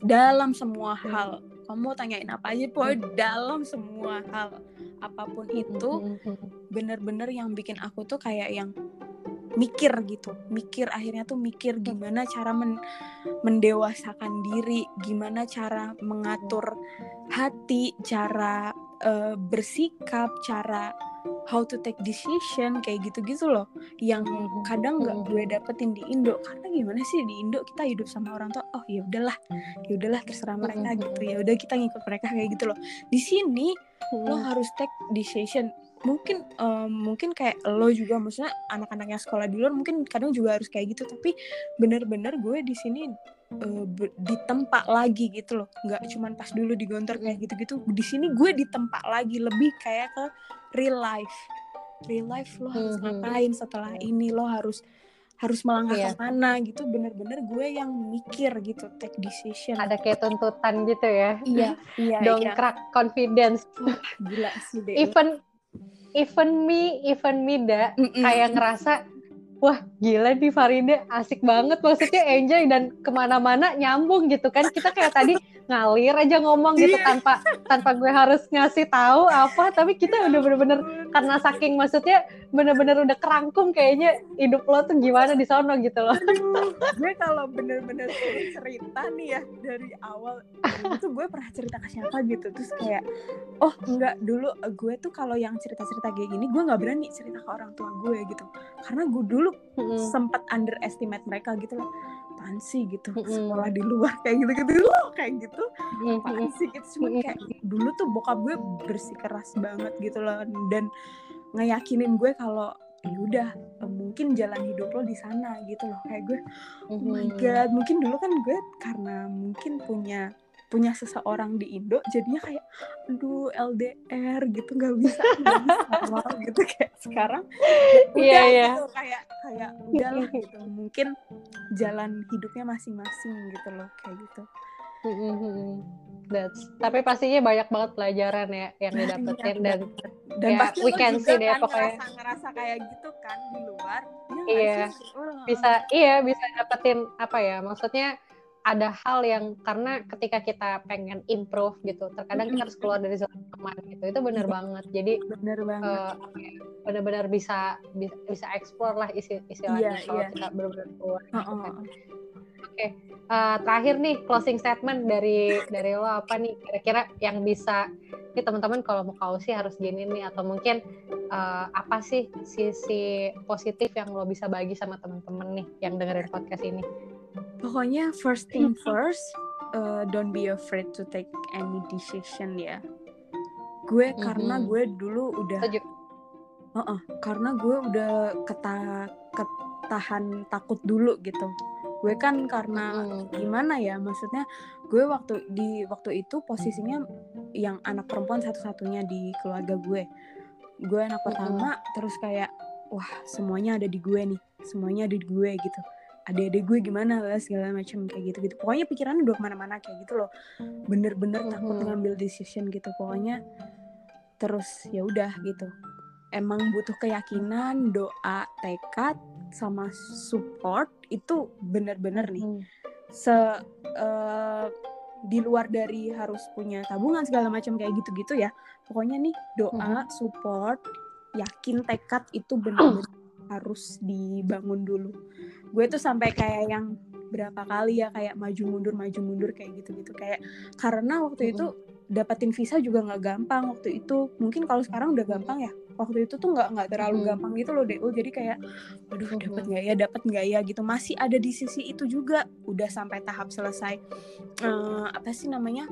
Speaker 2: Dalam semua hal kamu mau tanyain apa aja pokoknya dalam semua hal apa pun
Speaker 1: itu
Speaker 2: bener-bener yang bikin aku tuh kayak yang mikir gitu mikir akhirnya tuh mikir gimana cara men- mendewasakan diri gimana cara mengatur hati cara eh, bersikap cara how to take decision kayak gitu-gitu loh. Yang
Speaker 1: Mhm.
Speaker 2: kadang nggak
Speaker 1: Mhm.
Speaker 2: gue dapetin di Indo. Karena gimana sih di Indo kita hidup sama orang tua oh ya udahlah ya udahlah terserah mereka gitu ya. Udah kita ngikut mereka kayak gitu loh. Di sini lo harus take decision mungkin em, mungkin kayak lo juga maksudnya anak-anak yang sekolah di luar mungkin kadang juga harus kayak gitu tapi bener-bener gue di sini be- ditempa lagi gitu loh. Nggak cuman pas dulu di Gontor kayak gitu-gitu di sini gue ditempa lagi lebih kayak ke real life. Real life lo harus
Speaker 1: Mhm.
Speaker 2: ngapain setelah ini lo harus harus melangkah
Speaker 1: Iya.
Speaker 2: ke mana gitu. Bener-bener gue yang mikir gitu take decision.
Speaker 1: Ada kayak tuntutan gitu ya.
Speaker 2: Iya iya iya.
Speaker 1: Dongkrak confidence.
Speaker 2: Gila sih deh
Speaker 1: even even me even me da
Speaker 2: Mm-mm.
Speaker 1: kayak ngerasa wah gila nih Farida asik banget maksudnya enjoy dan ke mana-mana nyambung gitu kan kita kayak tadi ngalir aja ngomong gitu
Speaker 2: Iya.
Speaker 1: tanpa tanpa gue harus ngasih tahu apa. Tapi kita udah bener-bener karena saking maksudnya bener-bener udah kerangkum kayaknya hidup lo tuh gimana di sono gitu loh.
Speaker 2: Aduh, gue kalau bener-bener cerita nih ya dari awal itu gue pernah cerita ke siapa gitu. Terus kayak oh enggak dulu gue tuh kalau yang cerita-cerita kayak gini gue nggak berani cerita ke orang tua gue gitu. Karena gue dulu
Speaker 1: Mm-mm.
Speaker 2: sempat underestimate mereka gitu loh apaan sih gitu
Speaker 1: Mm-mm.
Speaker 2: sekolah di luar kayak gitu gitu loh kayak gitu apaan sih gitu
Speaker 1: Mm-mm.
Speaker 2: kayak dulu tuh bokap gue bersikeras banget gitu loh dan ngeyakinin gue kalau ya udah mungkin jalan hidup lo di sana gitu loh kayak gue oh my god mungkin dulu kan gue karena mungkin punya punya seseorang di Indo jadinya kayak aduh LDR gitu nggak bisa nggak bisa gitu kayak sekarang
Speaker 1: Iya,
Speaker 2: udah
Speaker 1: iya.
Speaker 2: gitu kayak kayak udahlah gitu mungkin jalan hidupnya masing-masing gitu loh kayak gitu
Speaker 1: Mm-mm. That's, tapi pastinya banyak banget pelajaran ya yang
Speaker 2: Banyak
Speaker 1: didapetin dan
Speaker 2: dan
Speaker 1: Ya,
Speaker 2: pasti
Speaker 1: we can see deh
Speaker 2: kan
Speaker 1: pokoknya.
Speaker 2: ngerasa ngerasa kayak gitu kan di luar nggak
Speaker 1: Iya.
Speaker 2: sih? Oh,
Speaker 1: bisa iya bisa dapetin apa ya maksudnya ada hal yang karena ketika kita pengen improve gitu terkadang kita harus keluar dari zona nyaman gitu itu bener
Speaker 2: Iya.
Speaker 1: banget jadi
Speaker 2: bener banget
Speaker 1: eh, apa ya, benar-benar bisa bisa bisa explore lah isi istilahnya
Speaker 2: Iya,
Speaker 1: kalau
Speaker 2: iya.
Speaker 1: kita benar-benar keluar gitu
Speaker 2: Heeh.
Speaker 1: kan. Eh, terakhir nih closing statement dari dari lo apa nih kira-kira yang bisa ini teman-teman kalau mau kausi harus gini nih atau mungkin eh, apa sih sisi positif yang lo bisa bagi sama teman-teman nih yang dengerin podcast ini
Speaker 2: Pokoknya first thing first, uh, don't be afraid to take any decision ya. Gue karena
Speaker 1: Mhm.
Speaker 2: gue dulu udah,
Speaker 1: setuju
Speaker 2: Heeh, karena gue udah keta ketahan takut dulu gitu. Gue kan karena gimana ya, maksudnya gue waktu di waktu itu posisinya yang anak perempuan satu-satunya di keluarga gue. Gue anak pertama, terus kayak wah semuanya ada di gue nih, semuanya ada di gue gitu adik-adik gue gimana lah segala macam kayak gitu gitu pokoknya pikirannya udah ke mana-mana kayak gitu loh. Bener-bener takut
Speaker 1: Mhm.
Speaker 2: ngambil decision gitu. Pokoknya terus ya udah gitu. Emang butuh keyakinan doa tekad sama support itu bener-bener nih.
Speaker 1: Hmm.
Speaker 2: se eh, di luar dari harus punya tabungan segala macam kayak gitu-gitu ya. Pokoknya nih doa support yakin tekad itu benar-benar harus dibangun dulu. Gue tuh sampai kayak yang berapa kali ya kayak maju mundur maju mundur kayak gitu-gitu. Kayak karena waktu itu dapetin visa juga nggak gampang waktu itu. Mungkin kalau sekarang udah gampang ya. Waktu itu tuh nggak nggak terlalu gampang gitu loh DO jadi kayak aduh dapat nggak ya dapat nggak ya gitu. Masih ada di sisi itu juga. Udah sampai tahap selesai eh, apa sih namanya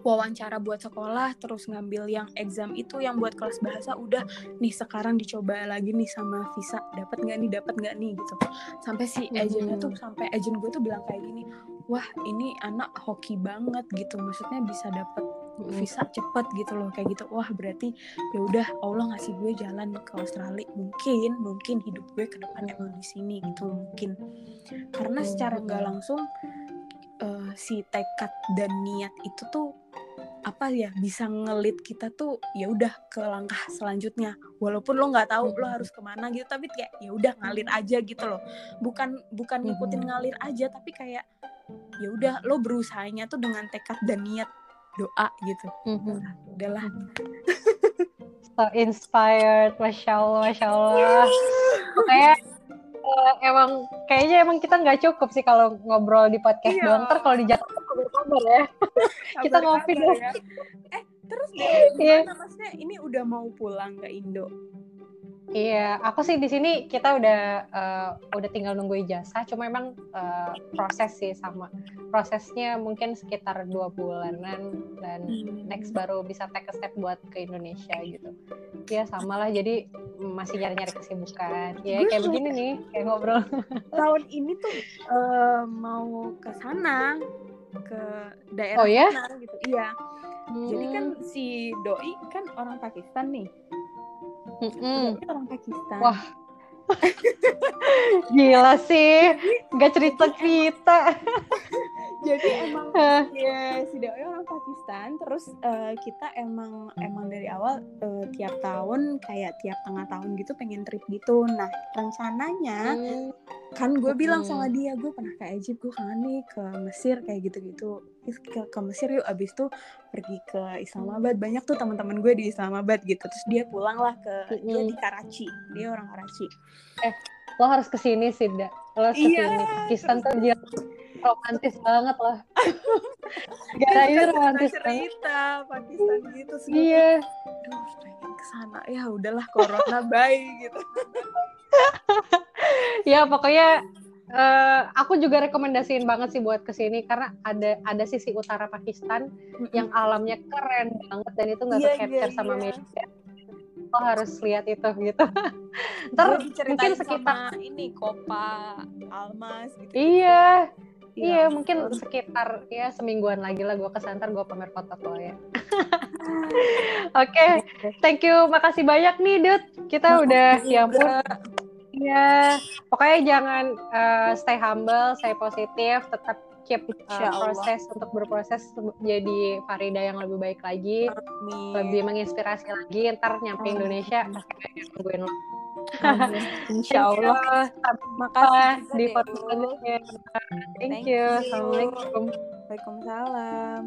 Speaker 2: wawancara buat sekolah terus ngambil yang exam itu yang buat kelas bahasa udah nih sekarang dicoba lagi nih sama visa dapat nggak nih dapat nggak nih gitu. Sampai si
Speaker 1: Mhm.
Speaker 2: agentnya tuh sampai agent gue tuh bilang kayak gini wah ini anak hoki banget gitu. Maksudnya bisa dapat
Speaker 1: Mm-mm.
Speaker 2: visa cepet gitu loh kayak gitu. Wah berarti ya udah Allah ngasih gue jalan ke Australia. Mungkin mungkin hidup gue ke depan emang di sini gitu mungkin. Karena secara nggak langsung eh, si tekad dan niat itu tuh apa ya bisa ngelit kita tuh ya udah ke langkah selanjutnya. Walaupun lo nggak tahu lo harus ke mana gitu tapi kayak ya udah ngalir aja gitu loh. Bukan bukan ngikutin ngalir aja tapi kayak ya udah lo berusahanya tuh dengan tekad dan niat doa gitu.
Speaker 1: Mhm.
Speaker 2: udahlah.
Speaker 1: So inspired masya allah masya allah. Kayak emang kayaknya emang kita nggak cukup sih kalau ngobrol di podcast
Speaker 2: Iya.
Speaker 1: doang ntar kalau di Jakarta kabar ya Kita ngopi
Speaker 2: Kabar-kabar
Speaker 1: dong.
Speaker 2: ya. eh terus
Speaker 1: Iya.
Speaker 2: gimana maksudnya ini udah mau pulang ke Indo
Speaker 1: Iya, aku sih di sini kita udah eh, udah tinggal nunggu ijazah. Cuma emang eh, proses sih sama prosesnya mungkin sekitar dua bulanan dan next baru bisa take a step buat ke Indonesia gitu. Ya sama lah. Jadi masih nyari-nyari kesibukan. Ya
Speaker 2: Gue
Speaker 1: kayak begini nih, kayak ngobrol.
Speaker 2: tahun ini tuh eh, mau ke sana ke daerah
Speaker 1: Oh ya?
Speaker 2: sana gitu iya jadi kan
Speaker 1: Hmm,
Speaker 2: si doi kan orang Pakistan nih
Speaker 1: mm-mm.
Speaker 2: Doi orang Pakistan
Speaker 1: Wah. Gila sih, nggak cerita cerita.
Speaker 2: jadi emang ya si doi orang Pakistan. Terus eh, kita emang emang dari awal eh, tiap tahun kayak tiap tengah tahun gitu pengen trip gitu. Nah rencananya
Speaker 1: Hmm,
Speaker 2: kan gue bilang
Speaker 1: Mm-mm.
Speaker 2: sama dia gue pernah ke Egypt gue kangen nih ke Mesir kayak gitu-gitu. Ke, ke Mesir yuk abis itu pergi ke Islamabad. Banyak tuh teman-teman gue di Islamabad gitu. Terus dia pulang lah ke dia
Speaker 1: Mm-mm.
Speaker 2: di Karachi. Dia orang Karachi.
Speaker 1: Lo harus ke sini sih, Da. Lo harus
Speaker 2: Iya,
Speaker 1: ke sini. Pakistan tuh dia romantis banget lah. Negara ini
Speaker 2: suka
Speaker 1: romantis
Speaker 2: cerita Pakistan gitu gue
Speaker 1: Iya.
Speaker 2: aduh pengen ke sana ya udahlah corona bye gitu
Speaker 1: Ya pokoknya eh, aku juga rekomendasiin banget sih buat ke sini karena ada ada sisi utara Pakistan yang alamnya keren banget dan itu nggak
Speaker 2: Iya,
Speaker 1: ke-capture
Speaker 2: iya,
Speaker 1: sama
Speaker 2: iya.
Speaker 1: media. Lo harus lihat itu gitu. Ntar
Speaker 2: Gue diceritain
Speaker 1: mungkin sekitar
Speaker 2: sama ini Kopa Almas gitu
Speaker 1: iya iya mungkin sekitar ya semingguan lagi lah gue kesantar gue pamer foto lo ya oke okay. thank you makasih banyak nih Dut kita udah ya ampun ya pokoknya jangan uh, stay humble stay positif tetap keep uh, proses untuk berproses jadi Farida yang lebih baik lagi, Amin. lebih menginspirasi lagi. Ntar nyampe Amin. Indonesia nungguin lo.
Speaker 2: Insya Allah.
Speaker 1: Makasih di podcast selanjutnya. Thank, you. Assalamualaikum.
Speaker 2: Waalaikumsalam.